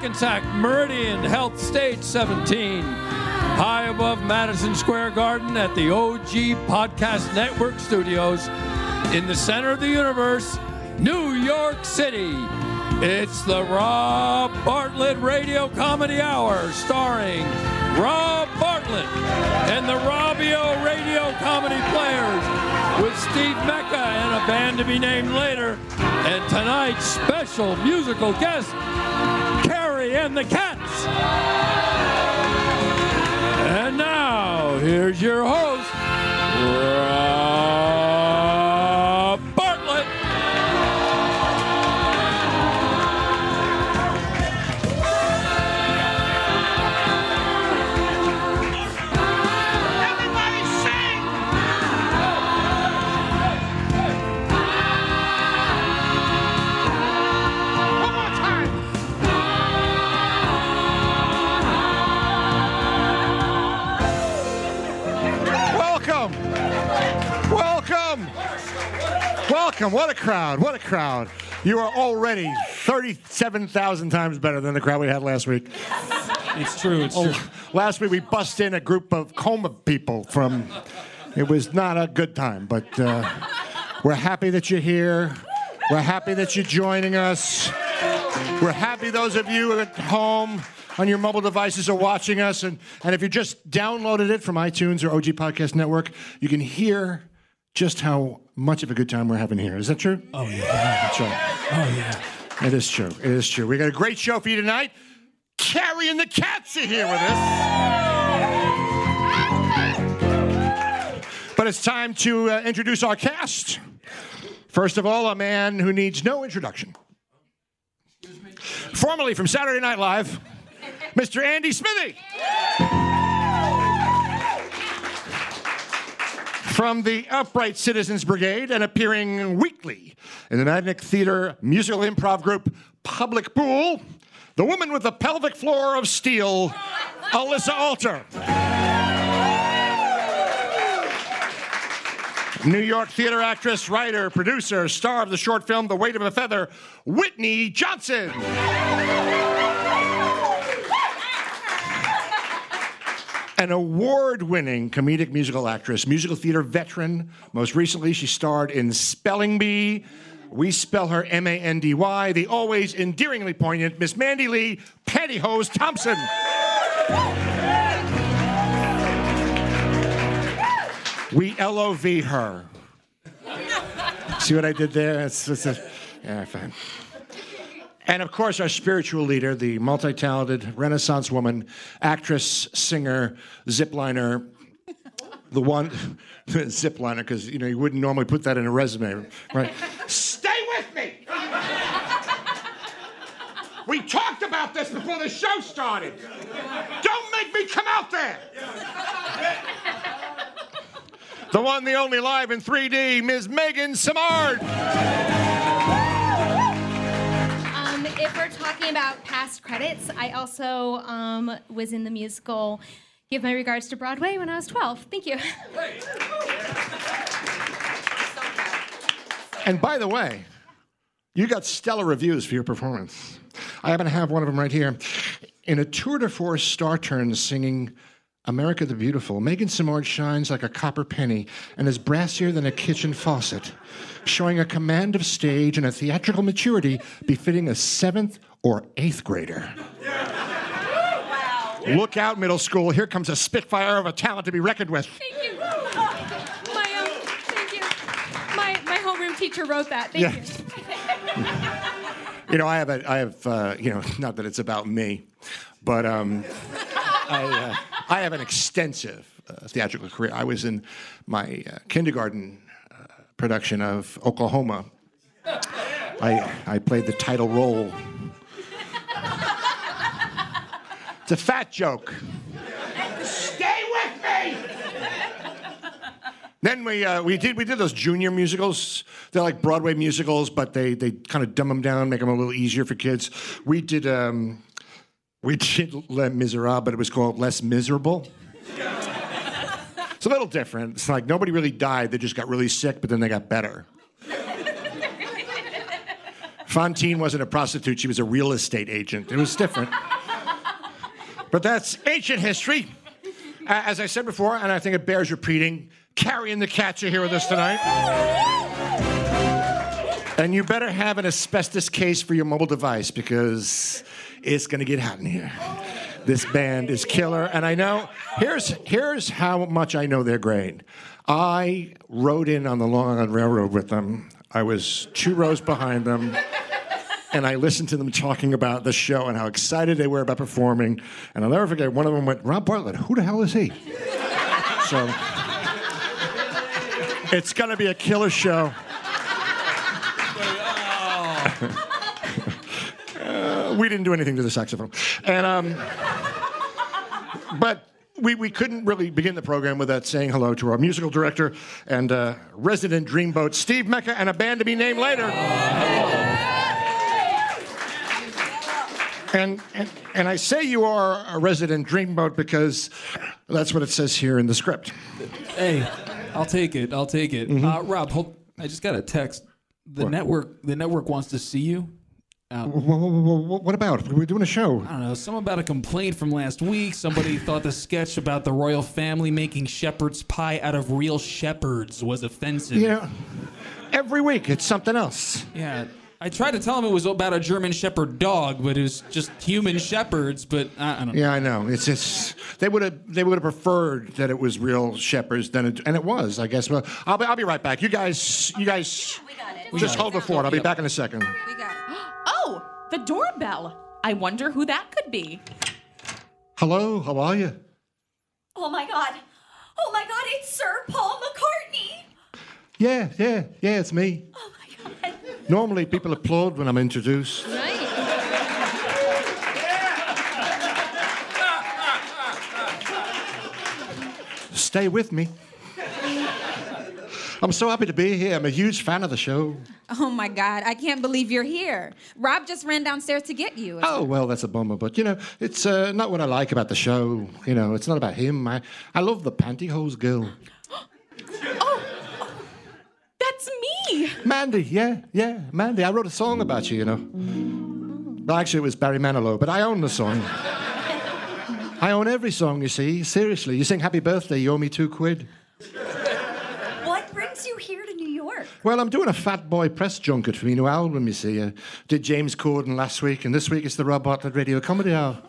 Hackensack Meridian Health Stage 17, high above Madison Square Garden at the OG Podcast Network studios in the center of the universe, New York City. It's the Rob Bartlett Radio Comedy Hour starring Rob Bartlett and the Robbio Radio Comedy Players with Steve Mecca and a band to be named later. And tonight's special musical guest, And the Cats. And now, here's your host, Rob Welcome. What a crowd. What a crowd. You are already 37,000 times better than the crowd we had last week. It's true, it's true. Oh, last week we bust in a group of coma people from. It was not a good time, but uh, we're happy that you're here. We're happy that you're joining us. We're happy those of you at home on your mobile devices are watching us. And, and if you just downloaded it from iTunes or OG Podcast Network, you can hear just how much of a good time we're having here. Is that true? Oh, yeah. That's right. Oh, yeah. It is true. It is true. We got a great show for you tonight. Carrie and the Cats are here with us. But it's time to uh, introduce our cast. First of all, a man who needs no introduction. Formerly from Saturday Night Live, Mr. Andy Smithy. From the Upright Citizens Brigade and appearing weekly in the Magnet Theater musical improv group Public Pool, the woman with the pelvic floor of steel, Alyssa Alter. New York theater actress, writer, producer, star of the short film The Weight of a Feather, Whitney Johnson. An award winning comedic musical actress, musical theater veteran. Most recently, she starred in Spelling Bee. We spell her M A N D Y, the always endearingly poignant Miss Mandy Lee Pantyhose Thompson. We LOV her. See what I did there? It's, it's a, yeah, fine. And of course, our spiritual leader, the multi talented Renaissance woman, actress, singer, zipliner, the one, zipliner, because you know you wouldn't normally put that in a resume, right? Stay with me! We talked about this before the show started. Don't make me come out there! The one, the only live in 3D, Ms. Megan Samard. If we're talking about past credits, I also um, was in the musical Give My Regards to Broadway when I was 12. Thank you. And by the way, you got stellar reviews for your performance. I happen to have one of them right here. In a tour de force star turn singing America the Beautiful, Megan Simard shines like a copper penny and is brassier than a kitchen faucet, showing a command of stage and a theatrical maturity befitting a seventh or eighth grader. Look out, middle school. Here comes a spitfire of a talent to be reckoned with. Thank you. My, um, thank you. My, my homeroom teacher wrote that. Thank Yeah. you. You know, I have a, I have, uh, you know, not that it's about me, but um, I, uh, I have an extensive uh, theatrical career. I was in my uh, kindergarten uh, production of Oklahoma. I, I played the title role. It's a fat joke. Stay with me. Then we uh, we did we did those junior musicals. They're like Broadway musicals, but they they kind of dumb them down, make them a little easier for kids. We did um, we did Les Miserables, but it was called Less Miserable. It's a little different. It's like nobody really died; they just got really sick, but then they got better. Fantine wasn't a prostitute, she was a real estate agent. It was different. but that's ancient history. As I said before, and I think it bears repeating, Carrie and the Cats are here with us tonight. And you better have an asbestos case for your mobile device because it's going to get hot in here. This band is killer, and I know. Here's here's how much I know they're great. I rode in on the Long Island Railroad with them. I was two rows behind them, and I listened to them talking about the show and how excited they were about performing. And I'll never forget. One of them went, "Rob Bartlett, who the hell is he?" So it's going to be a killer show. Oh. We didn't do anything to the saxophone. And um, but we, we couldn't really begin the program without saying hello to our musical director and uh, resident dreamboat, Steve Mecca, and a band to be named later. And, and, and I say you are a resident dreamboat because that's what it says here in the script. Hey, I'll take it. I'll take it. Mm-hmm. Uh, Rob, hold, I just got a text. The network, the network wants to see you. Uh, wha- What about? We're doing a show. I don't know. Some about a complaint from last week. Somebody thought the sketch about the royal family making shepherd's pie out of real shepherds was offensive. You know, every week it's something else. Yeah. I tried to tell him it was about a German shepherd dog, but it was just human shepherds. But I, I don't know. Yeah, I know. It's just they would have they would have preferred that it was real shepherds than it, and it was. I guess. Well, I'll be I'll be right back. You guys, you guys, We got it. just hold the fort. I'll be back in a second. We got it. Oh, the doorbell. I wonder who that could be. Hello, how are you? Oh my god. Oh my god, it's Sir Paul McCartney. Yeah, yeah, yeah. It's me. Oh my god. Normally, people applaud when I'm introduced. Right. Stay with me. I'm so happy to be here. I'm a huge fan of the show. Oh my God, I can't believe you're here. Rob just ran downstairs to get you. Oh well, that's a bummer, but you know, it's uh, not what I like about the show. You know, it's not about him. I, I love the pantyhose girl, Oh That's me. Mandy. Yeah, yeah, Mandy. I wrote a song about you. You know, well, actually, it was Barry Manilow, but I own the song. I own every song. You see, seriously. You sing "Happy Birthday," you owe me two quid. What brings you here to New York? Well, I'm doing a Fat Boy press junket for my new album. You see, uh, did James Corden last week, and this week it's the Rob Bartlett Radio Comedy Hour.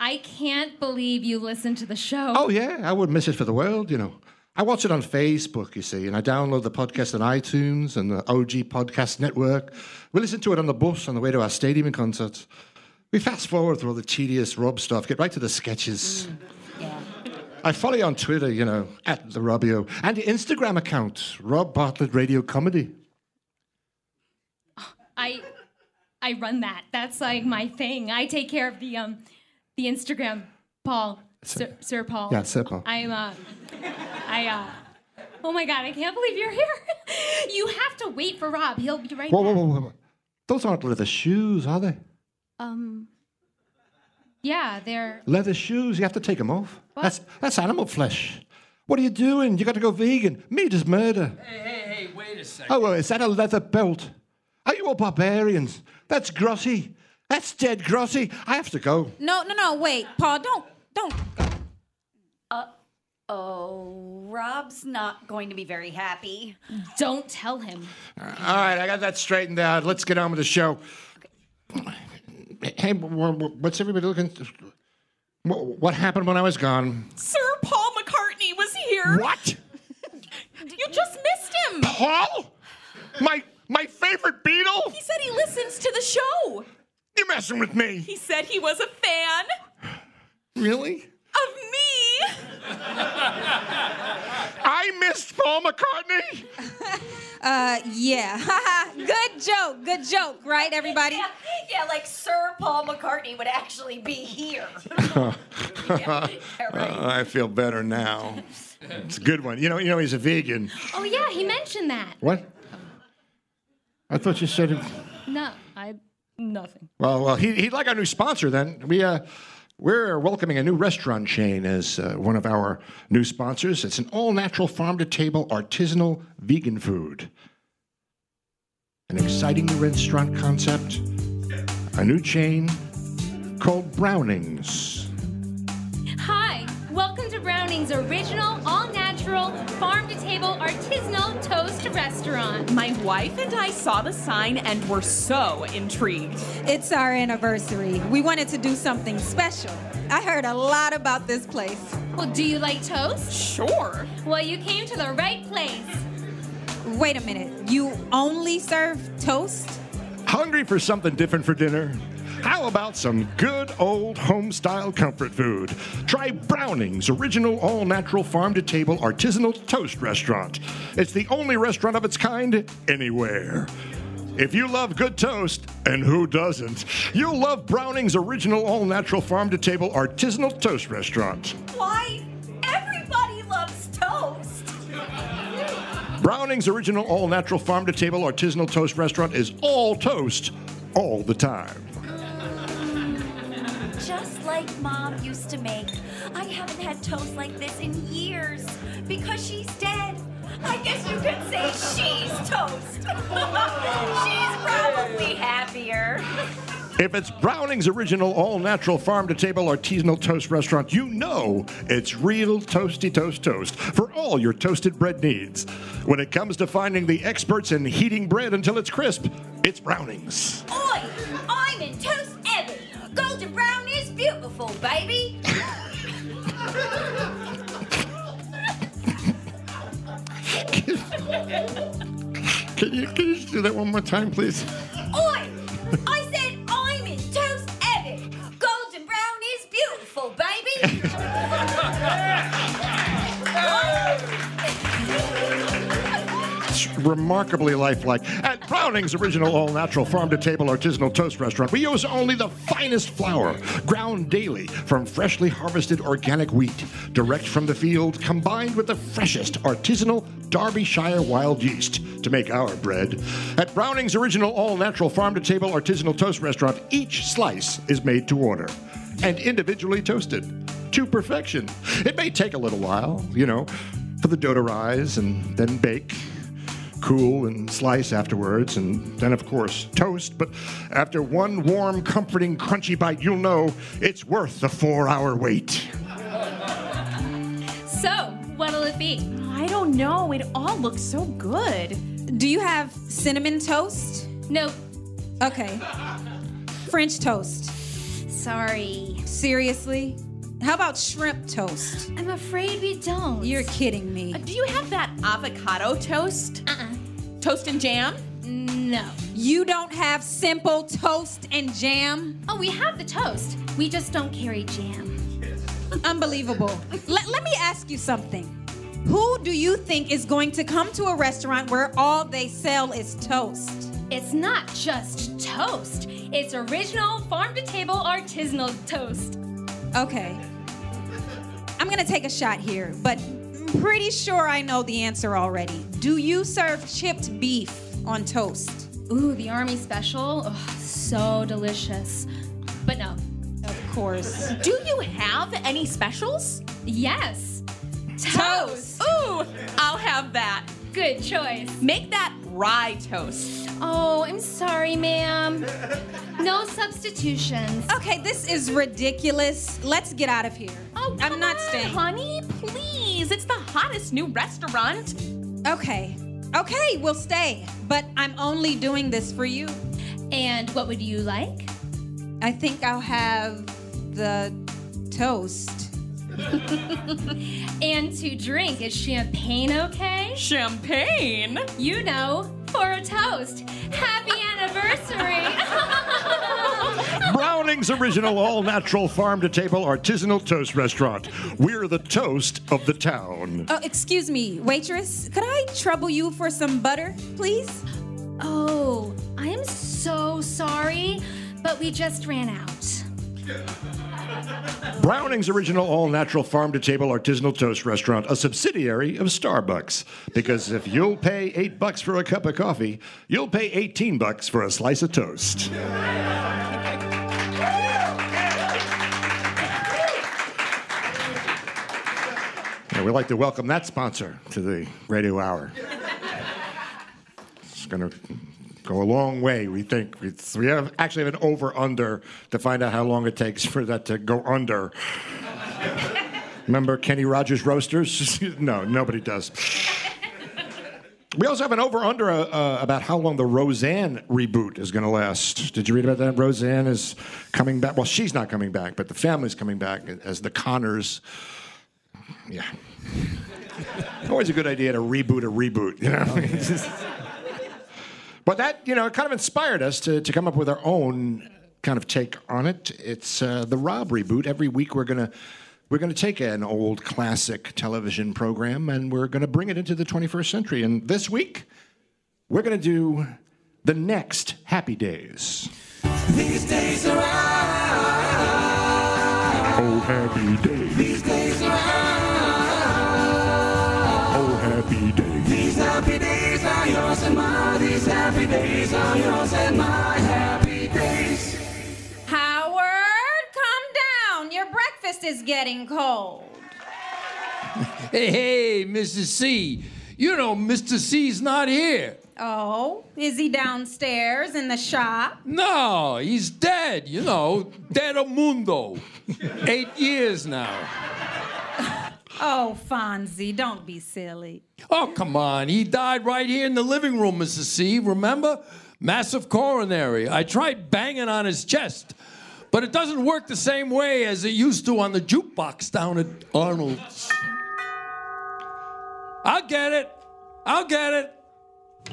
I can't believe you listened to the show. Oh yeah, I wouldn't miss it for the world. You know, I watch it on Facebook. You see, and I download the podcast on iTunes and the OG Podcast Network. We listen to it on the bus on the way to our stadium concerts. We fast forward through all the tedious Rob stuff, get right to the sketches. I follow you on Twitter, you know, at the Robbio, and the Instagram account, Rob Bartlett Radio Comedy. I I run that. That's like my thing. I take care of the um the Instagram Paul Sir, Sir Paul. Yeah, Sir Paul. I'm uh I uh Oh my god, I can't believe you're here. you have to wait for Rob. He'll be right Whoa, back. whoa, whoa, whoa! Those aren't leather shoes, are they? Um Yeah, they're Leather shoes, you have to take them off. That's that's animal flesh. What are you doing? You got to go vegan. Meat is murder. Hey, hey, hey, wait a second. Oh, well, is that a leather belt? Are you all barbarians? That's grossy. That's dead grossy. I have to go. No, no, no, wait, Paul, don't, don't Uh Oh, Rob's not going to be very happy. don't tell him. All right, I got that straightened out. Let's get on with the show. Hey, wh- wh- what's everybody looking? Wh- What happened when I was gone? Sir Paul McCartney was here. What? You just missed him. Paul? My my favorite Beatle? He said he listens to the show. You're messing with me. He said he was a fan Really? of me. I missed Paul McCartney. Uh, yeah. good joke, good joke, right, everybody? Yeah, yeah, like Sir Paul McCartney would actually be here. yeah, yeah, right. I feel better now. It's a good one. You know, you know he's a vegan. Oh yeah, he mentioned that. What? I thought you said. It... No, I nothing. Well, well, he, he'd like our new sponsor. Then we uh, we're welcoming a new restaurant chain as uh, one of our new sponsors. It's an all-natural, farm-to-table, artisanal vegan food. an exciting new restaurant concept, a new chain called Brownings. Hi, welcome to Browning's original, all natural, farm to table, artisanal toast restaurant. My wife and I saw the sign and were so intrigued. It's our anniversary. We wanted to do something special. I heard a lot about this place. Well, do you like toast? Sure. Well, you came to the right place. Wait a minute. You only serve toast? Hungry for something different for dinner? How about some good old home style comfort food? Try Browning's original all natural farm to table artisanal toast restaurant. It's the only restaurant of its kind anywhere. If you love good toast, and who doesn't, you'll love Browning's original all natural farm to table artisanal toast restaurant. Why? Everybody loves toast. Browning's original all natural farm to table artisanal toast restaurant is all toast all the time. Just like mom used to make. I haven't had toast like this in years because she's dead. I guess you could say she's toast. she's probably happier. If it's Browning's original all natural farm to table artisanal toast restaurant, you know it's real toasty toast toast for all your toasted bread needs. When it comes to finding the experts in heating bread until it's crisp, it's Browning's. Oi, I'm in toast heaven. Golden brown beautiful, baby. Can you, can you just do that one more time, please? Oi, I remarkably lifelike. At Browning's original all natural farm to table artisanal toast restaurant, we use only the finest flour, ground daily from freshly harvested organic wheat, direct from the field, combined with the freshest artisanal Derbyshire wild yeast to make our bread. At Browning's original all natural farm to table artisanal toast restaurant, each slice is made to order and individually toasted to perfection. It may take a little while, you know, for the dough to rise and then bake cool and slice afterwards, and then, of course, toast. But after one warm, comforting, crunchy bite, you'll know it's worth the four hour wait. So, what'll it be? I don't know. It all looks so good. Do you have cinnamon toast? Nope. Okay. French toast. Sorry. Seriously? How about shrimp toast? I'm afraid we don't. You're kidding me. Uh, do you have that avocado toast? Uh-uh. Toast and jam? No. You don't have simple toast and jam? Oh, we have the toast. We just don't carry jam. Unbelievable. let, let me ask you something. Who do you think is going to come to a restaurant where all they sell is toast? It's not just toast. It's original farm to table artisanal toast. Okay. I'm gonna take a shot here, but I'm pretty sure I know the answer already. Do you serve chipped beef on toast? Ooh, the army special. Ugh, so delicious. But no. Of course. Do you have any specials? Yes. Toast. Ooh, I'll have that. Good choice. Make that rye toast. Oh, I'm sorry, ma'am. No substitutions. Okay, this is ridiculous. Let's get out of here. Oh, I'm not on, staying. honey. Please, it's the hottest new restaurant. Okay. Okay, we'll stay. But I'm only doing this for you. And what would you like? I think I'll have the toast. And to drink, is champagne okay? Champagne. You know, for a toast. Happy anniversary! Browning's original all natural farm to table artisanal toast restaurant. We're the toast of the town. Oh, excuse me, waitress. Could I trouble you for some butter, please? oh, I am so sorry, but we just ran out. Browning's original all natural farm to table artisanal toast restaurant, a subsidiary of Starbucks. Because if you'll pay eight bucks for a cup of coffee, you'll pay 18 bucks for a slice of toast. We'd like to welcome that sponsor to the radio hour. It's going to go a long way. We think it's, we have actually have an over under to find out how long it takes for that to go under. Remember Kenny Rogers roasters? no, nobody does. We also have an over under uh, uh, about how long the Roseanne reboot is going to last. Did you read about that? Roseanne is coming back. Well, she's not coming back, but the family's coming back as the Connors. Yeah. Always a good idea to reboot a reboot, you know? but that, you know, it kind of inspired us to, to come up with our own kind of take on it. It's uh, the Rob reboot. Every week we're going to we're going to take an old classic television program and we're going to bring it into the 21st century. And this week, we're going to do the next Happy Days. These days are Oh, happy days. These days are Oh, happy days. These happy days are yours and mine. These happy days are yours and my happy days. Howard, come down. Your breakfast is getting cold. Hey, hey, Mrs. C. You know Mr. C's not here. Oh, is he downstairs in the shop? No, he's dead, you know, dead a mundo. Eight years now. Oh, Fonzie, don't be silly. Oh, come on. He died right here in the living room, Mrs. C. Remember? Massive coronary. I tried banging on his chest, but it doesn't work the same way as it used to on the jukebox down at Arnold's. I'll get it. I'll get it.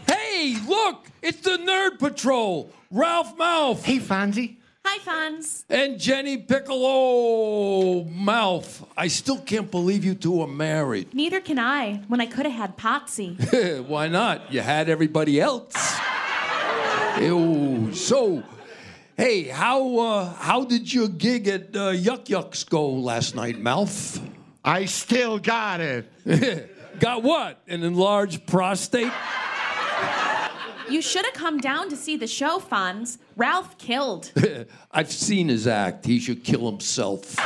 Hey, look, it's the Nerd Patrol. Ralph Malph Hey, Fonzie. Hi, Fonz. and Jenny Piccolo Malph. I still can't believe you two are married. Neither can I, when I could have had Potsie. Why not? You had everybody else. Ew. So, hey, how uh, how did your gig at uh, Yuck Yucks go last night, Malph? I still got it. Got what? An enlarged prostate? You should have come down to see the show, Fonz. Ralph killed. I've seen his act. He should kill himself.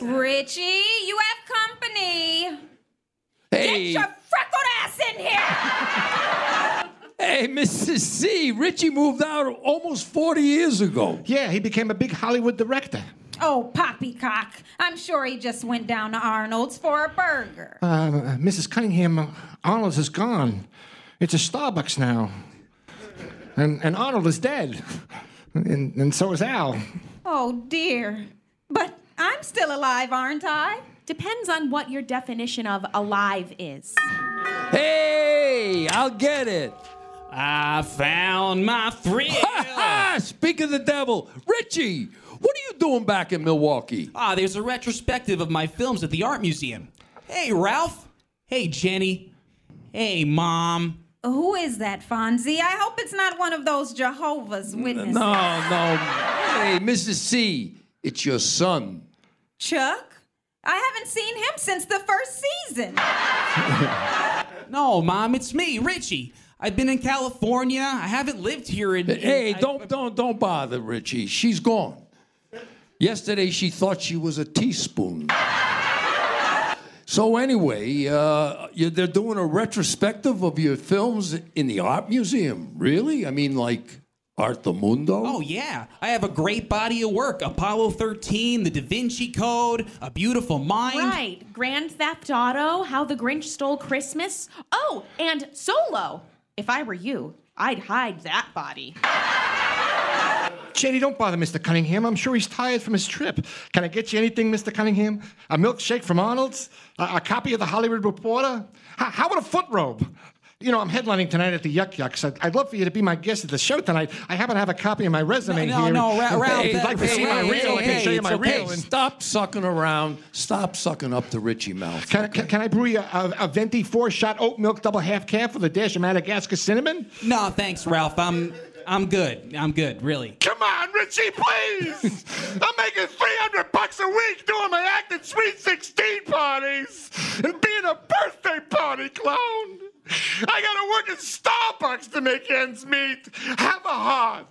Richie, you have company. Hey, Get your freckled ass in here. hey, Mrs. C. Richie moved out almost 40 years ago. Yeah, he became a big Hollywood director. Oh, poppycock. I'm sure he just went down to Arnold's for a burger. Uh, Mrs. Cunningham, uh, Arnold's is gone. It's a Starbucks now. And, and Arnold is dead. And, and so is Al. Oh, dear. But I'm still alive, aren't I? Depends on what your definition of alive is. Hey, I'll get it. I found my thrill. Speak of the devil, Richie. What are you doing back in Milwaukee? ah, there's a retrospective of my films at the art museum. Hey, Ralph. Hey, Jenny. Hey, Mom. Who is that, Fonzie? I hope it's not one of those Jehovah's Witnesses. No, no. Hey, Mrs. C, it's your son. Chuck? I haven't seen him since the first season. No, Mom, it's me, Richie. I've been in California. I haven't lived here in. Hey, I- don't, don't, don't bother, Richie. She's gone. Yesterday, she thought she was a teaspoon. So anyway, uh, you, they're doing a retrospective of your films in the art museum. Really? I mean, like Art the Mundo? Oh, yeah. I have a great body of work Apollo 13, The Da Vinci Code, A Beautiful Mind. Right. Grand Theft Auto, How the Grinch Stole Christmas. Oh, and Solo. If I were you, I'd hide that body. Jenny, don't bother Mr. Cunningham. I'm sure he's tired from his trip. Can I get you anything, Mr. Cunningham? A milkshake from Arnold's? A, a copy of the Hollywood Reporter? H- how about a foot robe? You know, I'm headlining tonight at the Yuck Yucks. I'd, I'd love for you to be my guest at the show tonight. I happen to have a copy of my resume No, no, here. no, Ra- Ralph, If you'd like to see hey, my hey, reel, I can show you my okay. reel. and- Stop sucking around. Stop sucking up to Richie Malph. Can, I- can, can I brew you a, a venti four-shot oat milk double half calf with a dash of Madagascar cinnamon? No, thanks, Ralph. I'm, I'm good. I'm good, really. Come on, Richie, please! I'm making 300 bucks a week doing my act at Sweet 16 parties and being a birthday party clown. I gotta work at Starbucks to make ends meet. Have a heart.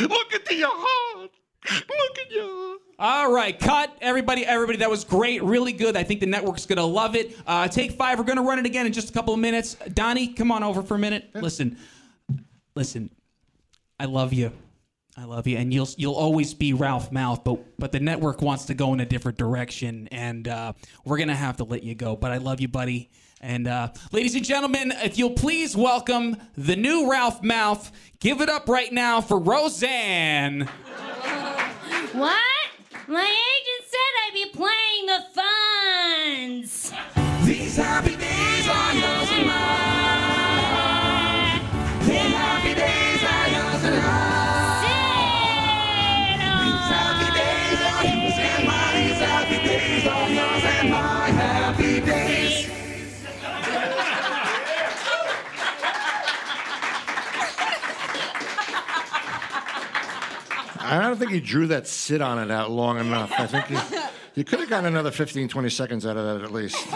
Look into your heart. Look at your heart. All right, cut. Everybody, everybody, that was great. Really good. I think the network's going to love it. Uh, take five. We're going to run it again in just a couple of minutes. Donnie, come on over for a minute. Listen, listen, I love you. I love you, and you'll you'll always be Ralph Malph, but but the network wants to go in a different direction, and uh, we're gonna have to let you go. But I love you, buddy. And uh, ladies and gentlemen, if you'll please welcome the new Ralph Malph. Give it up right now for Roseanne. What? My agent said I'd be playing the Fonz. These happy I don't think he drew that sit on it out long enough. I think you, you could have gotten another 15, 20 seconds out of that at least.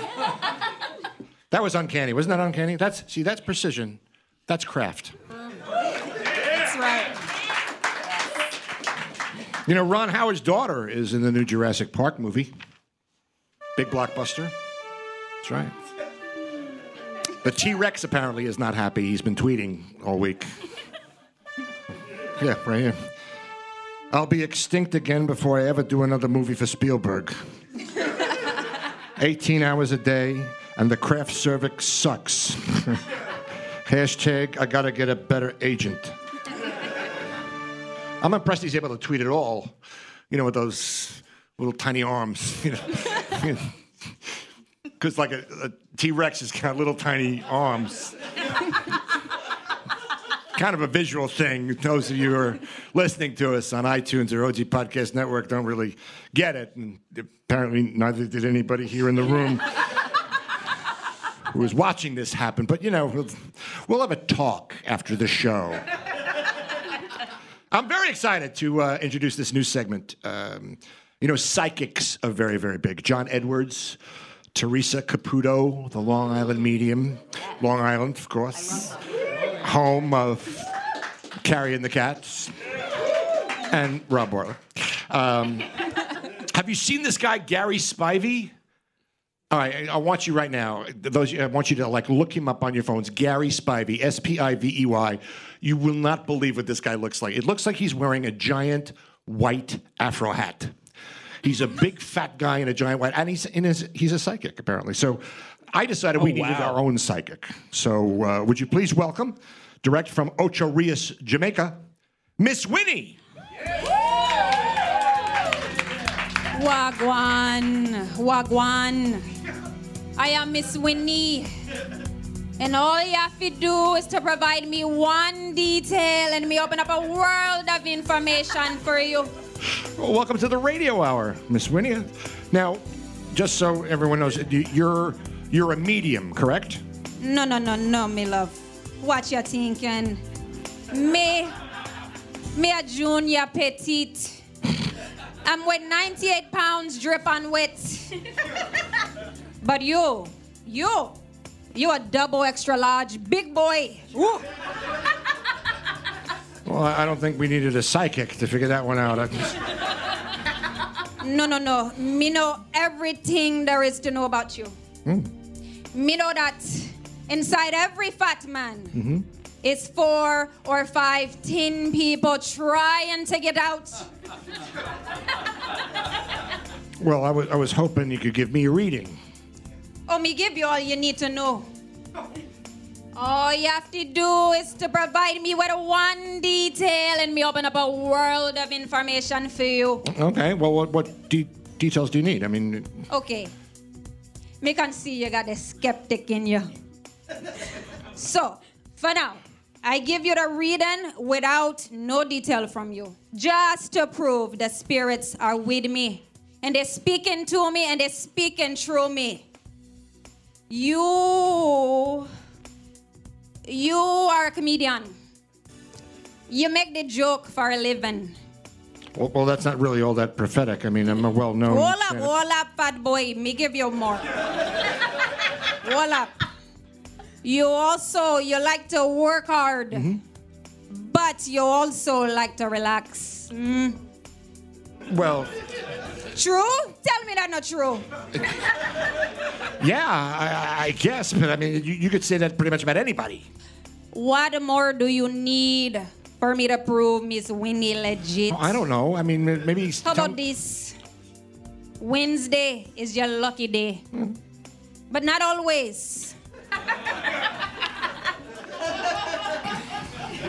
That was uncanny. Wasn't that uncanny? That's see, that's precision. That's craft. That's right. You know, Ron Howard's daughter is in the new Jurassic Park movie. Big blockbuster. That's right. The T Rex apparently is not happy. He's been tweeting all week. Yeah, right here. I'll be extinct again before I ever do another movie for Spielberg. 18 hours a day, and the craft cervix sucks. Hashtag, I gotta get a better agent. I'm impressed he's able to tweet it all, you know, with those little tiny arms. You know, because like a, a T Rex has got little tiny arms. Kind of a visual thing. Those of you who are listening to us on iTunes or OG Podcast Network don't really get it, and apparently neither did anybody here in the room who was watching this happen. But you know, we'll, we'll have a talk after the show. I'm very excited to uh, introduce this new segment. Um, you know, psychics are very, very big. John Edwards, Teresa Caputo, the Long Island medium, Long Island, of course, home of Carrie and the Cats, and Rob Boiler. Um, have you seen this guy, Gary Spivey? All right, I want you right now. Those I want you to like look him up on your phones. Gary Spivey, S P I V E Y. You will not believe what this guy looks like. It looks like he's wearing a giant white afro hat. He's a big fat guy in a giant white, and he's in his he's a psychic apparently. So I decided we Oh, needed wow. our own psychic. So uh, would you please welcome, direct from Ocho Rios, Jamaica, Miss Winnie. Wagwan, Wagwan. I am Miss Winnie. And all you have to do is to provide me one detail and me open up a world of information for you. Well, welcome to the radio hour, Miss Winnie. Now, just so everyone knows, you- you're you're a medium, correct? No, no, no, no, me love. What you're thinking? Me, me a junior petite. I'm with 98 pounds drip and wet. but you, you, you a double extra large big boy. Woo. Well, I I don't think we needed a psychic to figure that one out. I just- No, no, no. Me know everything there is to know about you. Hmm. Me know that inside every fat man mm-hmm. is four or five thin people trying to get out. Well, I was I was hoping you could give me a reading. Oh, me give you all you need to know. All you have to do is to provide me with one detail and me open up a world of information for you. Okay. Well, what what de- details do you need? I mean, Okay. Me can see you got a skeptic in you. So, for now, I give you the reading without no detail from you. Just to prove the spirits are with me. And they're speaking to me and they're speaking through me. You you are a comedian. You make the joke for a living. well, well, that's not really all that prophetic. I mean, I'm a well-known. Hold up, stand-up- hold up, fat boy. Me give you more. hold up. You also you like to work hard, but you also like to relax. Mm. Well, True? Tell me that not true. yeah, I, I guess, but I mean, you, you could say that pretty much about anybody. What more do you need for me to prove Miss Winnie legit? I don't know. I mean, maybe. How about this? Wednesday is your lucky day. But not always.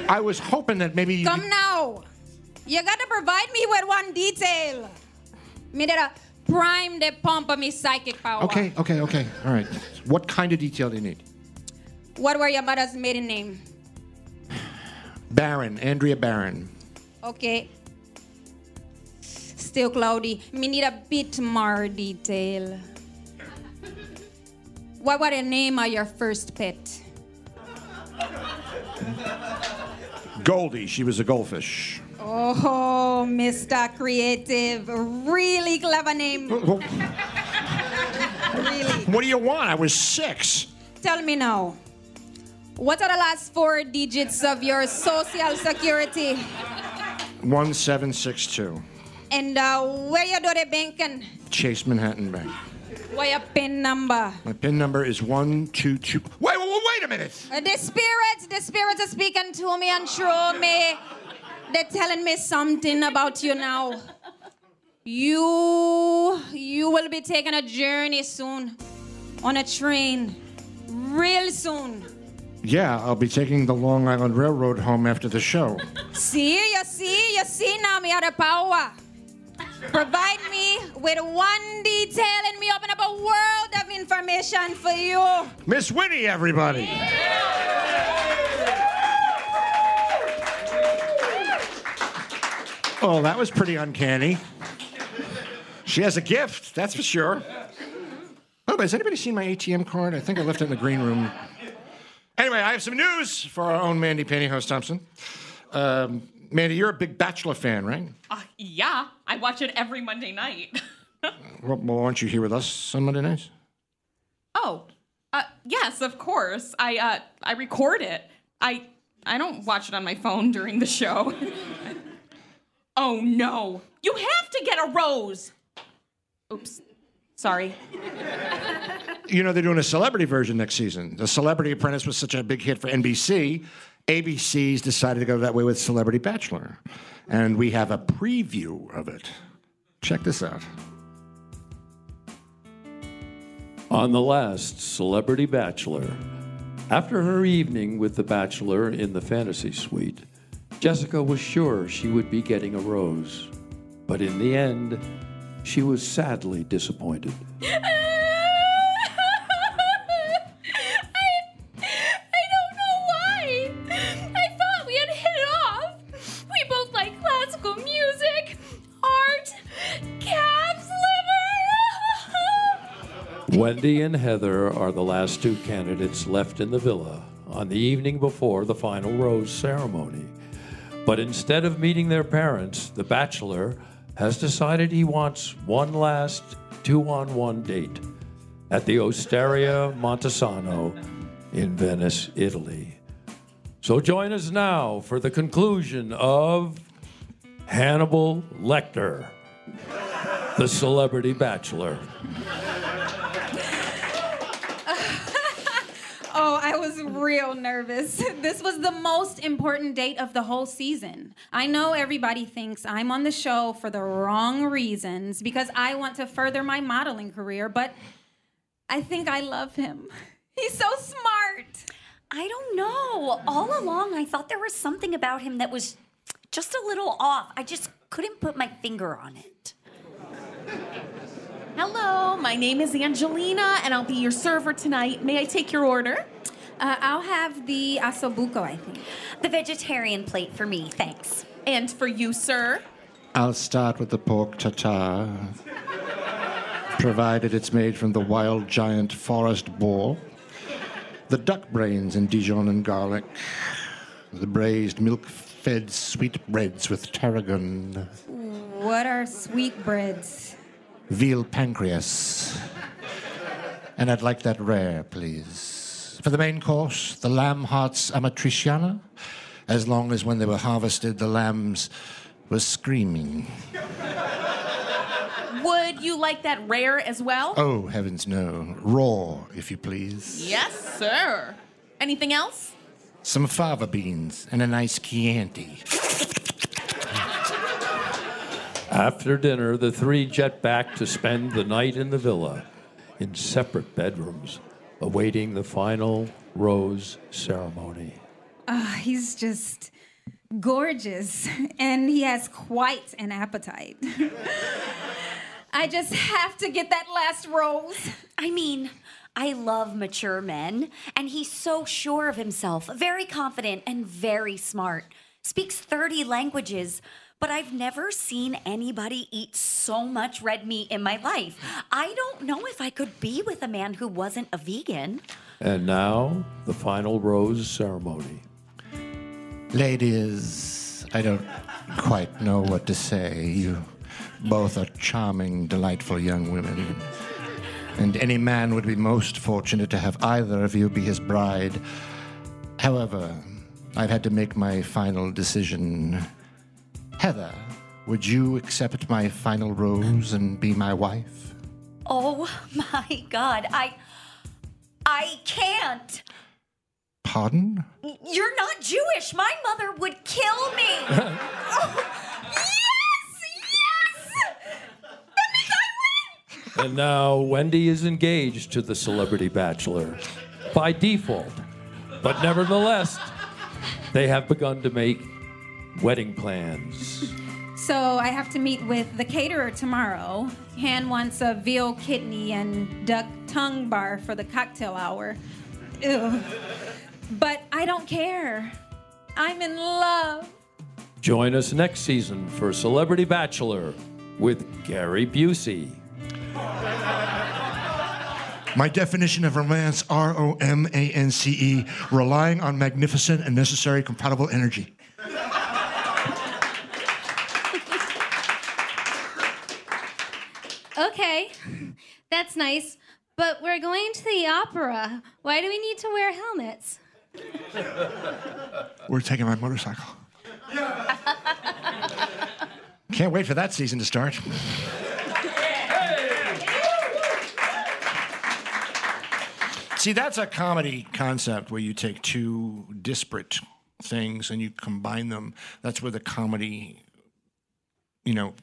I was hoping that maybe. you- Come now. You gotta provide me with one detail. Me that a prime the pump of me psychic power. Okay, okay, okay. All right. What kind of detail do you need? What were your mother's maiden name? Baron, Andrea Baron. Okay. Still cloudy. Me need a bit more detail. What was the name of your first pet? Goldie, she was a goldfish. Oh, Mr. Creative. Really clever name. What do you want? I was six. Tell me now. What are the last four digits of your social security? 1762. And uh, where you do the banking? Chase Manhattan Bank. What your PIN number? My PIN number is 122. Wait, wait, wait, wait a minute. Uh, the spirits, the spirits are speaking to me and through me. They're telling me something about you now. You, you will be taking a journey soon, on a train, real soon. Yeah, I'll be taking the Long Island Railroad home after the show. See, you see, you see now me have the power. Provide me with one detail and me open up a world of information for you. Miss Winnie, everybody. Oh, that was pretty uncanny. She has a gift, that's for sure. Oh, but has anybody seen my ATM card? I think I left it in the green room. Anyway, I have some news for our own Mandy Pantyhose Thompson. Um, Mandy, you're a big Bachelor fan, right? Uh, yeah, I watch it every Monday night. Well, well, aren't you here with us on Monday nights? oh, uh, yes, of course. I uh, I record it. I I don't watch it on my phone during the show. oh no, you have to get a rose. Oops, sorry. You know, they're doing a celebrity version next season. The Celebrity Apprentice was such a big hit for NBC. ABC's decided to go that way with Celebrity Bachelor. And we have a preview of it. Check this out. On the last Celebrity Bachelor, after her evening with the Bachelor in the fantasy suite, Jessica was sure she would be getting a rose. But in the end, she was sadly disappointed. Wendy and Heather are the last two candidates left in the villa on the evening before the final rose ceremony. But instead of meeting their parents, the bachelor has decided he wants one last two on one date at the Osteria Montesano in Venice, Italy. So join us now for the conclusion of Hannibal Lecter, the celebrity bachelor. Oh, I was real nervous. This was the most important date of the whole season. I know everybody thinks I'm on the show for the wrong reasons because I want to further my modeling career, but I think I love him. He's so smart. I don't know. All along, I thought there was something about him that was just a little off. I just couldn't put my finger on it. Hello, my name is Angelina, and I'll be your server tonight. May I take your order? Uh, I'll have the osso buco, I think. The vegetarian plate for me, thanks. And for you, sir? I'll start with the pork tartare, provided it's made from the wild giant forest boar, the duck brains in Dijon and garlic, the braised milk fed sweetbreads with tarragon, What are sweetbreads? veal pancreas. And I'd like that rare, please. For the main course, the lamb hearts amatriciana, as long as when they were harvested, the lambs were screaming. Would you like that rare as well? Oh, heavens no. Raw, if you please. Yes, sir. Anything else? some fava beans, and a nice Chianti. After dinner, the three jet back to spend the night in the villa in separate bedrooms, awaiting the final rose ceremony. Ah, he's just gorgeous, and he has quite an appetite. I just have to get that last rose. I mean, I love mature men, and he's so sure of himself, very confident, and very smart. Speaks 30 languages, but I've never seen anybody eat so much red meat in my life. I don't know if I could be with a man who wasn't a vegan. And now, the final rose ceremony. Ladies, I don't quite know what to say. You both are charming, delightful young women. And any man would be most fortunate to have either of you be his bride. However, I've had to make my final decision. Heather, would you accept my final rose and be my wife? Oh my god, I. I can't. Pardon? You're not Jewish. My mother would kill me. Oh, yes, yes. And now Wendy is engaged to the celebrity bachelor by default. But nevertheless, they have begun to make wedding plans. So I have to meet with the caterer tomorrow. Han wants a veal kidney and duck tongue bar for the cocktail hour. Ew. But I don't care. I'm in love. Join us next season for Celebrity Bachelor with Gary Busey. My definition of romance R O M A N C E, relying on magnificent and necessary compatible energy. Okay, that's nice. But we're going to the opera. Why do we need to wear helmets? We're taking my motorcycle. Can't wait for that season to start. See, that's a comedy concept where you take two disparate things and you combine them. That's where the comedy, you know,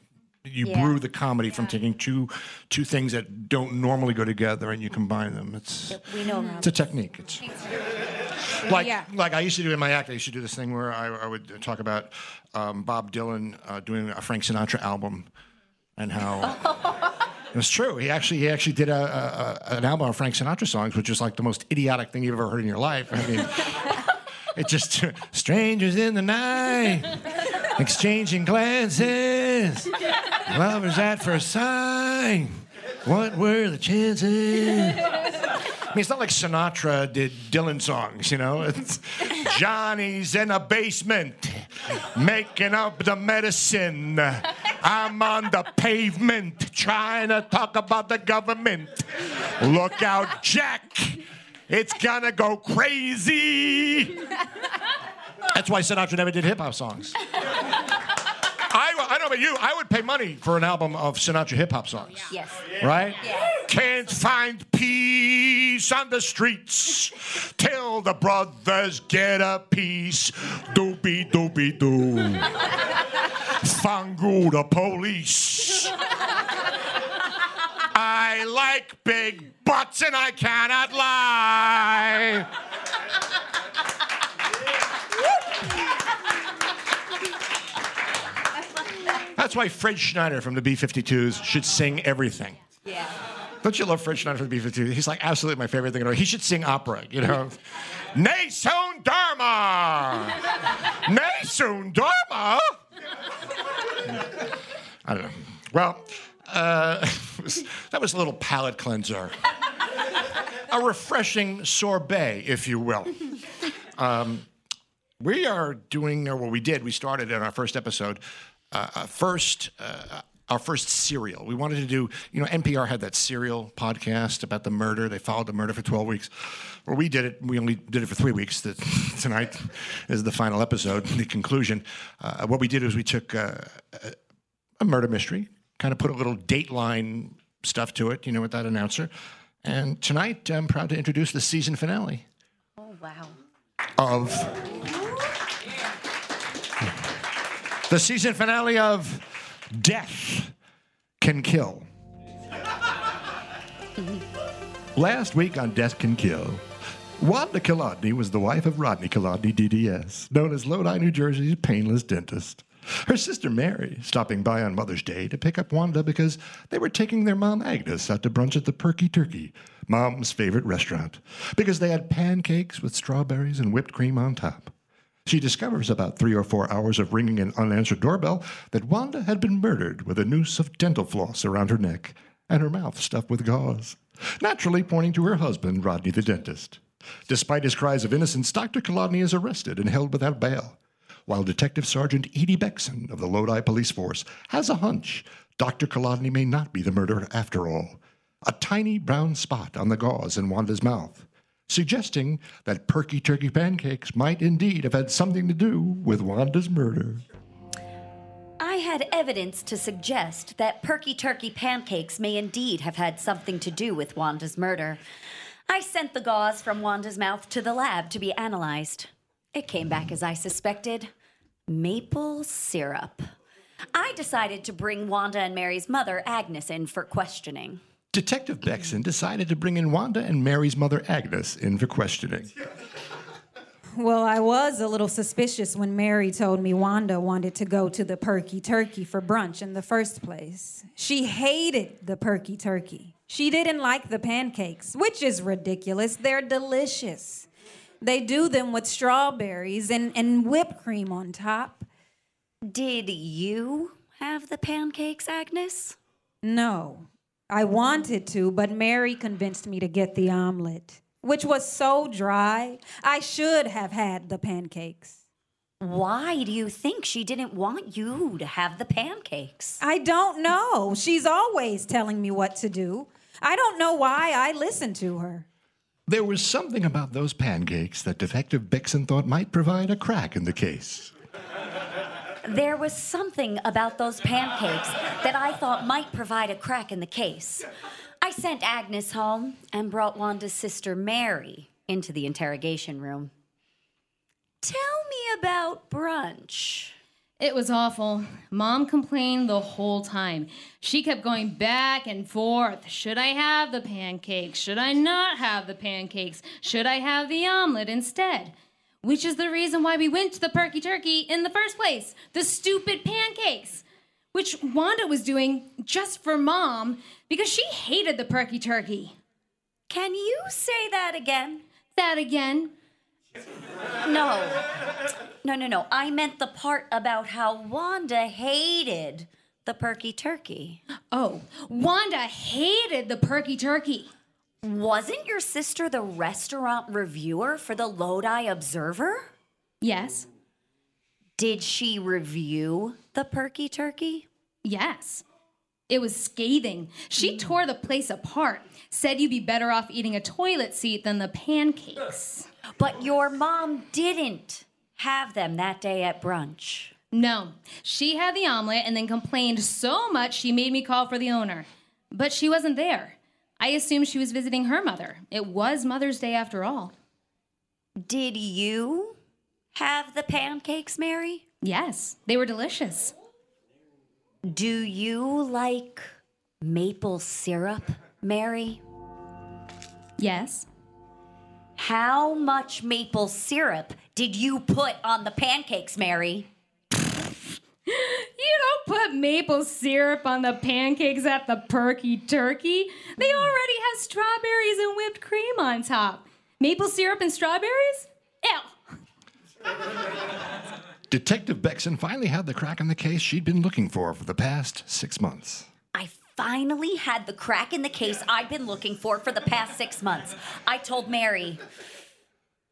you Yeah. brew the comedy from taking two two things that don't normally go together and you combine them. It's We know, it's a technique. It's like Yeah. like I used to do in my act. I used to do this thing where I, I would talk about um, Bob Dylan uh, doing a Frank Sinatra album and how. It was true. He actually he actually did a, a- an album of Frank Sinatra songs, which is like the most idiotic thing you've ever heard in your life. I mean, it just strangers in the night, exchanging glances, lovers for a sign? What were the chances? I mean, it's not like Sinatra did Dylan songs, you know. It's Johnny's in a basement making up the medicine. I'm on the pavement trying to talk about the government. Look out, Jack. It's gonna go crazy. That's why Sinatra never did hip hop songs. About you, I would pay money for an album of Sinatra hip hop songs Yes. right? Can't find peace on the streets till the brothers get a piece. Doobie doobie doo. Fangu the police. I like big butts and I cannot lie. That's why Fred Schneider from the B 52s should sing everything. Yeah. Don't you love Fred Schneider from the B 52s? He's like absolutely my favorite thing in the world. He should sing opera, you know? Nessun dorma! Nessun dorma! I don't know. Well, uh, that was a little palate cleanser. a refreshing sorbet, if you will. Um, we are doing, or what we did, we started in our first episode, uh, uh, first, uh, our first serial. We wanted to do, you know, NPR had that serial podcast about the murder. They followed the murder for 12 weeks. Well, we did it, we only did it for three weeks. The, tonight is the final episode, the conclusion. Uh, what we did is we took uh, a, a murder mystery, kind of put a little dateline stuff to it, you know, with that announcer. And tonight, I'm proud to introduce the season finale. Oh, wow. of the season finale of Death Can Kill. Last week on Death Can Kill, Wanda Kolodny was the wife of Rodney Kolodny, DDS, known as Lodi, New Jersey's painless dentist. Her sister Mary, stopping by on Mother's Day to pick up Wanda because they were taking their mom Agnes out to brunch at the Perky Turkey, mom's favorite restaurant, because they had pancakes with strawberries and whipped cream on top. She discovers about three or four hours of ringing an unanswered doorbell that Wanda had been murdered with a noose of dental floss around her neck and her mouth stuffed with gauze, naturally pointing to her husband, Rodney the dentist. Despite his cries of innocence, Dr. Kolodny is arrested and held without bail, while Detective Sergeant Edie Beckson of the Lodi Police Force has a hunch Dr. Kolodny may not be the murderer after all. A tiny brown spot on the gauze in Wanda's mouth, suggesting that perky turkey pancakes might indeed have had something to do with Wanda's murder. I had evidence to suggest that Perky Turkey pancakes may indeed have had something to do with Wanda's murder. I sent the gauze from Wanda's mouth to the lab to be analyzed. It came back as I suspected maple syrup. I decided to bring Wanda and Mary's mother, Agnes, in for questioning. Detective Beckson decided to bring in Wanda and Mary's mother, Agnes, in for questioning. Well, I was a little suspicious when Mary told me Wanda wanted to go to the Perky Turkey for brunch in the first place. She hated the Perky Turkey. She didn't like the pancakes, which is ridiculous. They're delicious. They do them with strawberries and, and whipped cream on top. Did you have the pancakes, Agnes? No, I wanted to, but Mary convinced me to get the omelet, which was so dry. I should have had the pancakes. Why do you think she didn't want you to have the pancakes? I don't know. She's always telling me what to do. I don't know why I listen to her. There was something about those pancakes that Detective Beckson thought might provide a crack in the case. There was something about those pancakes that I thought might provide a crack in the case. I sent Agnes home and brought Wanda's sister Mary into the interrogation room. Tell me about brunch. It was awful. Mom complained the whole time. She kept going back and forth. Should I have the pancakes? Should I not have the pancakes? Should I have the omelet instead? Which is the reason why we went to the Perky Turkey in the first place. The stupid pancakes. Which Wanda was doing just for mom because she hated the Perky Turkey. Can you say that again? That again. No. No, no, no. I meant the part about how Wanda hated the perky turkey. Oh, Wanda hated the Perky Turkey. Wasn't your sister the restaurant reviewer for the Lodi Observer? Yes. Did she review the perky turkey? Yes. It was scathing. She hmm. tore the place apart, said you'd be better off eating a toilet seat than the pancakes. But your mom didn't have them that day at brunch. No, she had the omelet and then complained so much she made me call for the owner. But she wasn't there. I assumed she was visiting her mother. It was Mother's Day after all. Did you have the pancakes, Mary? Yes, they were delicious. Do you like maple syrup, Mary? Yes. How much maple syrup did you put on the pancakes, Mary? You don't put maple syrup on the pancakes at the Perky Turkey. They hmm. already have strawberries and whipped cream on top. Maple syrup and strawberries? Ew. Detective Beckson finally had the crack in the case she'd been looking for for the past six months. I finally had the crack in the case I've been looking for for the past six months. I told Mary,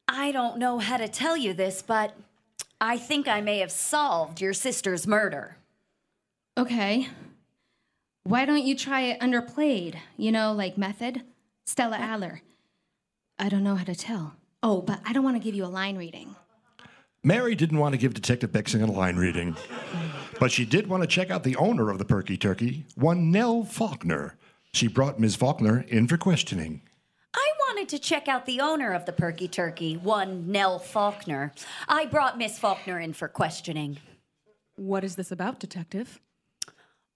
I don't know how to tell you this, but I think I may have solved your sister's murder. Okay. Why don't you try it underplayed? You know, like method? Stella Adler. I don't know how to tell. Oh, but I don't want to give you a line reading. Mary didn't want to give Detective Beckson a line reading, but she did want to check out the owner of the Perky Turkey, one Nell Faulkner. She brought Ms. Faulkner in for questioning. I wanted to check out the owner of the Perky Turkey, one Nell Faulkner. I brought Miss Faulkner in for questioning. What is this about, Detective?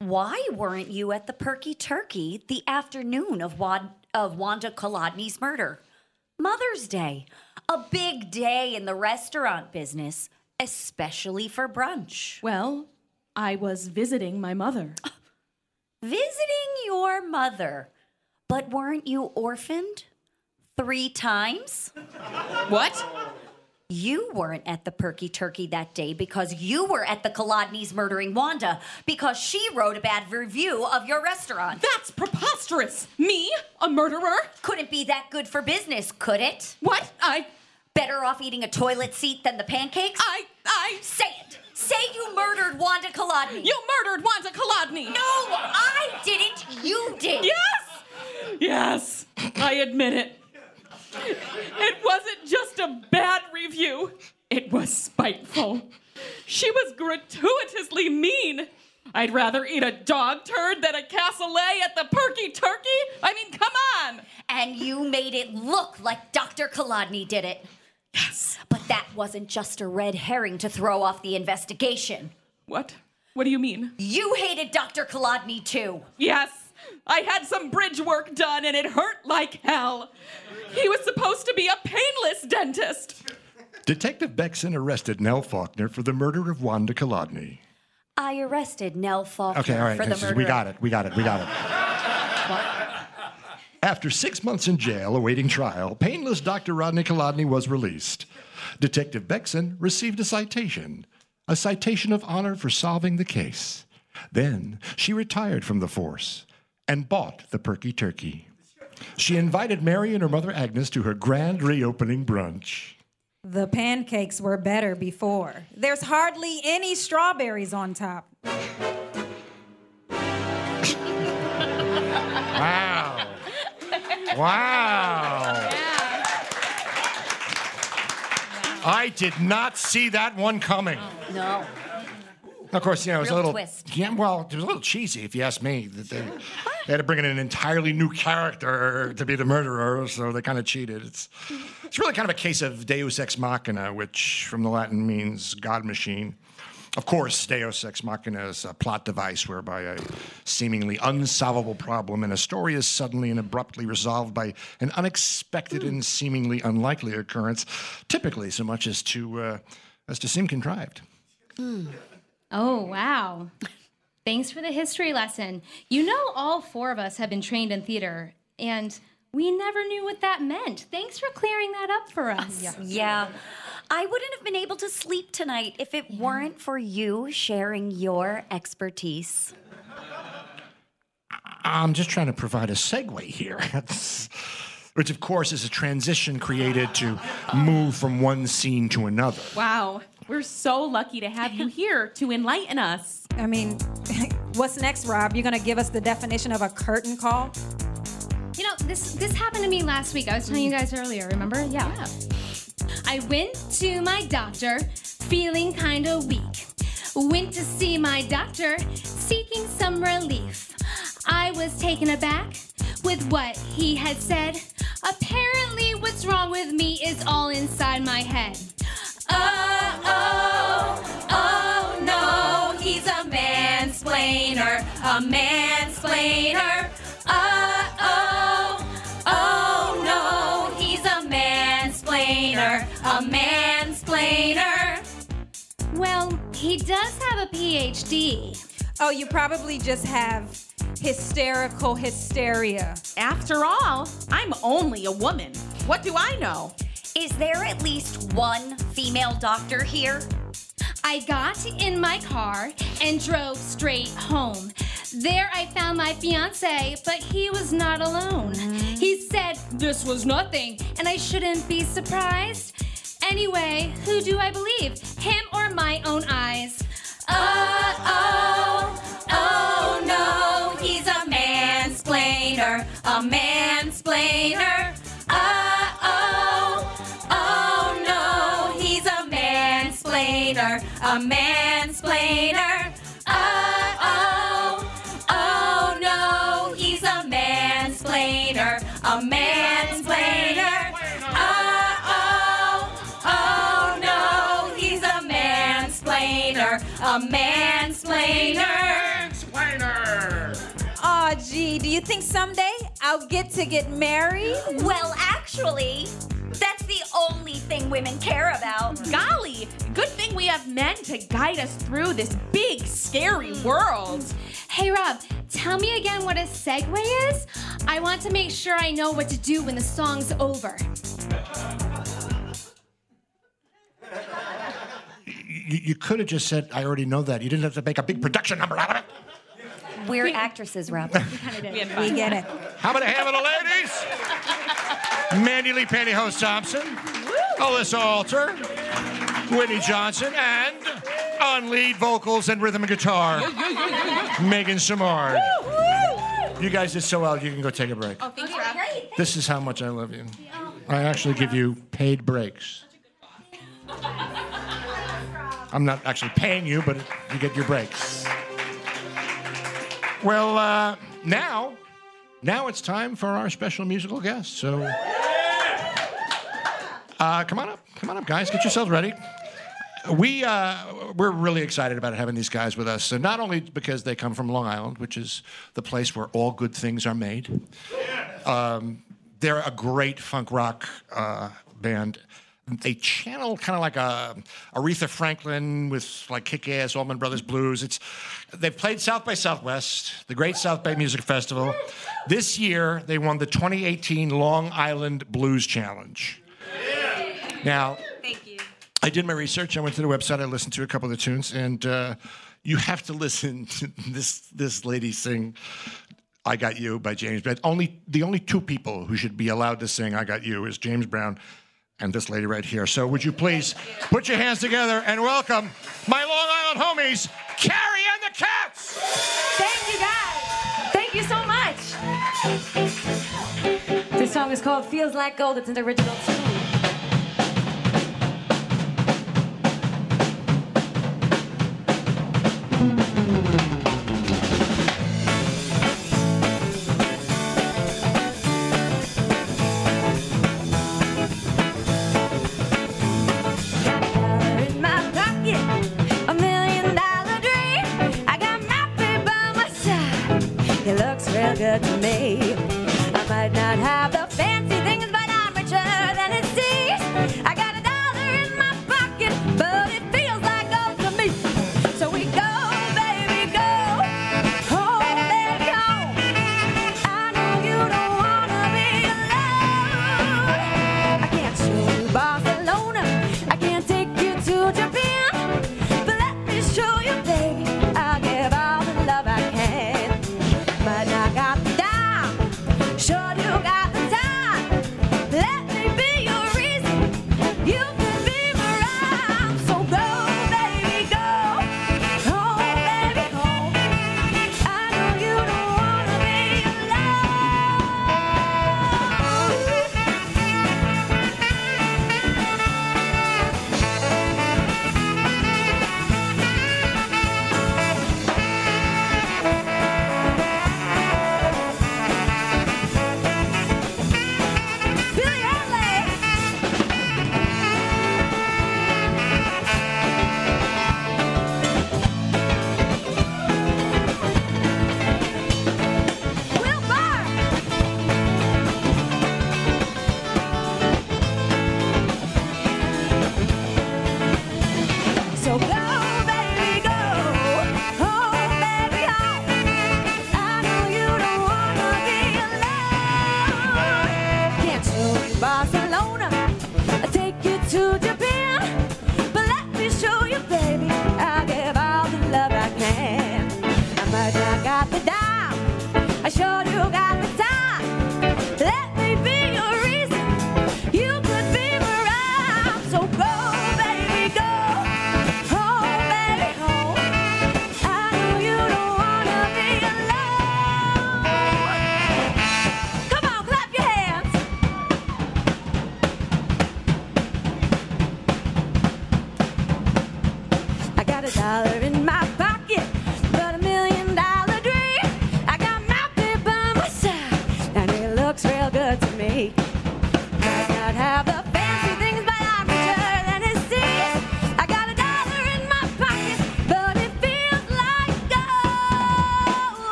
Why weren't you at the Perky Turkey the afternoon of, Wad- of Wanda Kolodny's murder? Mother's Day, a big day in the restaurant business, especially for brunch. Well, I was visiting my mother. Visiting your mother. But weren't you orphaned? Three times? What? You weren't at the Perky Turkey that day because you were at the Kolodny's murdering Wanda because she wrote a bad review of your restaurant. That's preposterous! Me? A murderer? Couldn't be that good for business, could it? What? I. Better off eating a toilet seat than the pancakes? I. I. Say it! Say you murdered Wanda Kolodny! You murdered Wanda Kolodny! No, I didn't! You did! Yes! Yes, I admit it. It wasn't just a bad review, it was spiteful. She was gratuitously mean. I'd rather eat a dog turd than a cassoulet at the Perky Turkey. I mean, come on. And you made it look like Dr. Kolodny did it. Yes. But that wasn't just a red herring to throw off the investigation. What? What do you mean? You hated Dr. Kolodny too. Yes. I had some bridge work done and it hurt like hell. He was supposed to be a painless dentist. Detective Beckson arrested Nell Faulkner for the murder of Wanda Kolodny. I arrested Nell Faulkner Okay, all right. for the this is- we got it. We got it. We got it. After six months in jail awaiting trial, painless Dr. Rodney Kolodny was released. Detective Beckson received a citation, a citation of honor for solving the case. Then she retired from the force and bought the Perky Turkey. She invited Mary and her mother Agnes to her grand reopening brunch. The pancakes were better before. There's hardly any strawberries on top. Wow. Wow. I did not see that one coming. No. Of course, you know, it was a little. twist. Yeah, well, it was a little cheesy, if you ask me. That they, they had to bring in an entirely new character to be the murderer, so they kind of cheated. It's, it's really kind of a case of Deus ex machina, which from the Latin means God machine. Of course, Deus ex machina is a plot device whereby a seemingly unsolvable problem in a story is suddenly and abruptly resolved by an unexpected and seemingly unlikely occurrence, typically so much as to uh, as to seem contrived. Oh, wow. Thanks for the history lesson. You know, all four of us have been trained in theater, and we never knew what that meant. Thanks for clearing that up for us. Yeah. I wouldn't have been able to sleep tonight if it weren't for you sharing your expertise. I'm just trying to provide a segue here. Which, of course, is a transition created to move from one scene to another. Wow. We're so lucky to have you here to enlighten us. I mean, what's next, Rob? You're gonna give us the definition of a curtain call? You know, this this happened to me last week. I was telling you guys earlier, remember? Yeah. I went to my doctor feeling kind of weak. Went to see my doctor seeking some relief. I was taken aback with what he had said. Apparently, what's wrong with me is all inside my head. Oh, oh, oh no, he's a mansplainer, a mansplainer. Oh, oh, oh no, he's a mansplainer, a mansplainer. Well, he does have a PhD. Oh, you probably just have hysterical hysteria. After all, I'm only a woman. What do I know? Is there at least one female doctor here? I got in my car and drove straight home. There I found my fiance, but he was not alone. Mm-hmm. He said this was nothing and I shouldn't be surprised. Anyway, who do I believe? Him or my own eyes? Oh, oh, oh no, he's a mansplainer, a mansplainer. a mansplainer. Uh oh, oh no, he's a mansplainer, a mansplainer. Uh oh, oh no, he's a mansplainer, a mansplainer. Mansplainer. Aw, oh, gee, do you think someday I'll get to get married? Well, actually thing women care about. Golly, good thing we have men to guide us through this big, scary world. Hey, Rob, tell me again what a segue is. I want to make sure I know what to do when the song's over. You, you could have just said, I already know that. You didn't have to make a big production number out of it. We're actresses, Rob. We had fun. We get it. How about a hand for the ladies? Mandy Lee Pantyhose Thompson, Alyssa Alter, Whitney Johnson, and on lead vocals and rhythm and guitar, Megan Samard. You guys did so well, you can go take a break. Oh, thanks, Rob. This is how much I love you. I actually give you paid breaks. I'm not actually paying you, but you get your breaks. Well, uh, now, now it's time for our special musical guest. So, uh, come on up, come on up, guys. Get yourselves ready. We uh, we're really excited about having these guys with us. So not only because they come from Long Island, which is the place where all good things are made. Um, they're a great funk rock uh, band. They channel kind of like a Aretha Franklin with like kick-ass Allman Brothers blues. It's they've played South by Southwest, the Great South Bay Music Festival. This year they won the 2018 Long Island Blues Challenge. Now, Thank you. I did my research. I went to the website. I listened to a couple of the tunes, and uh, you have to listen to this this lady sing "I Got You" by James Brown. Only the only two people who should be allowed to sing "I Got You" is James Brown and this lady right here. So, would you please put your hands together and welcome my Long Island homies, Carrie and the Cats? Thank you guys. Thank you so much. This song is called Feels Like Gold. It's an original tune.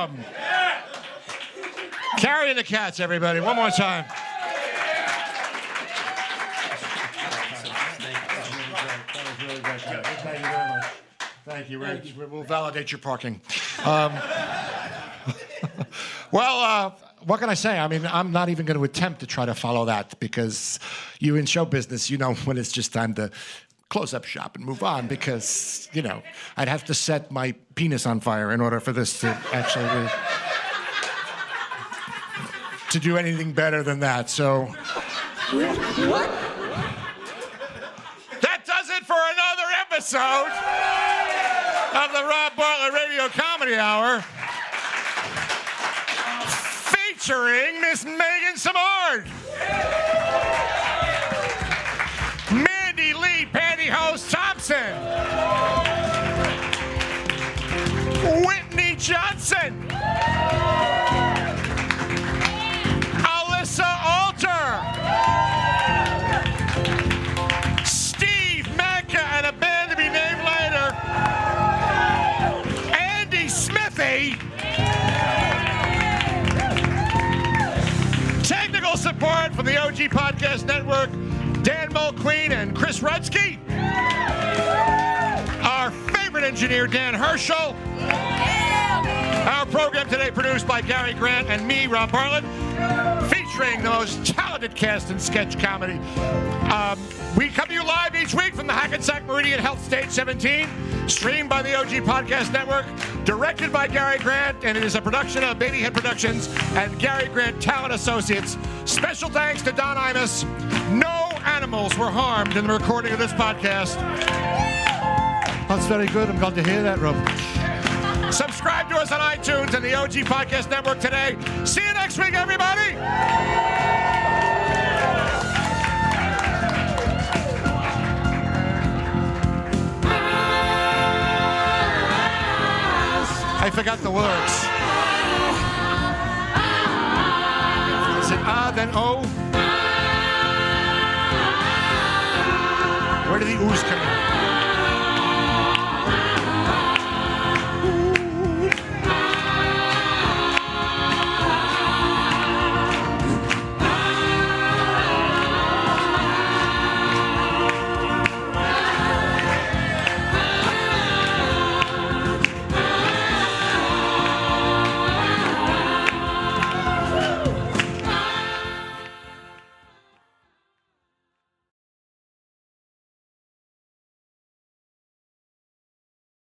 Come from? Carrie and the Cats, everybody. One more time. Thank you, Rich. We'll validate your parking. Um, well, uh, what can I say? I mean, I'm not even going to attempt to try to follow that because you in show business, you know when it's just time to close up shop and move on because, you know, I'd have to set my penis on fire in order for this to actually be, to do anything better than that. So What? that does it for another episode of the Rob Bartlett Radio Comedy Hour featuring Miss Megan Samard. Mandy Pantyhose Thompson. Whitney Johnson. Alyssa Alter. Steve Manka and a band to be named later. Andy Smithy. Technical support from the OG Podcast Network, Dan Mulqueen and Chris Rudsky. Our favorite engineer, Dan Herschel. Our program today produced by Gary Grant and me, Rob Bartlett, featuring the most talented cast in sketch comedy. Um, we come to you live each week from the Hackensack Meridian Health Stage 17, streamed by the OG Podcast Network, directed by Gary Grant, and it is a production of Babyhead Productions and Gary Grant Talent Associates. Special thanks to Don Imus. No animals were harmed in the recording of this podcast. That's very good. I'm glad to hear that, Rob. Subscribe to us on iTunes and the OG Podcast Network today. See you next week, everybody. I forgot the lyrics. Is it ah, then oh? Where do the ooze come from?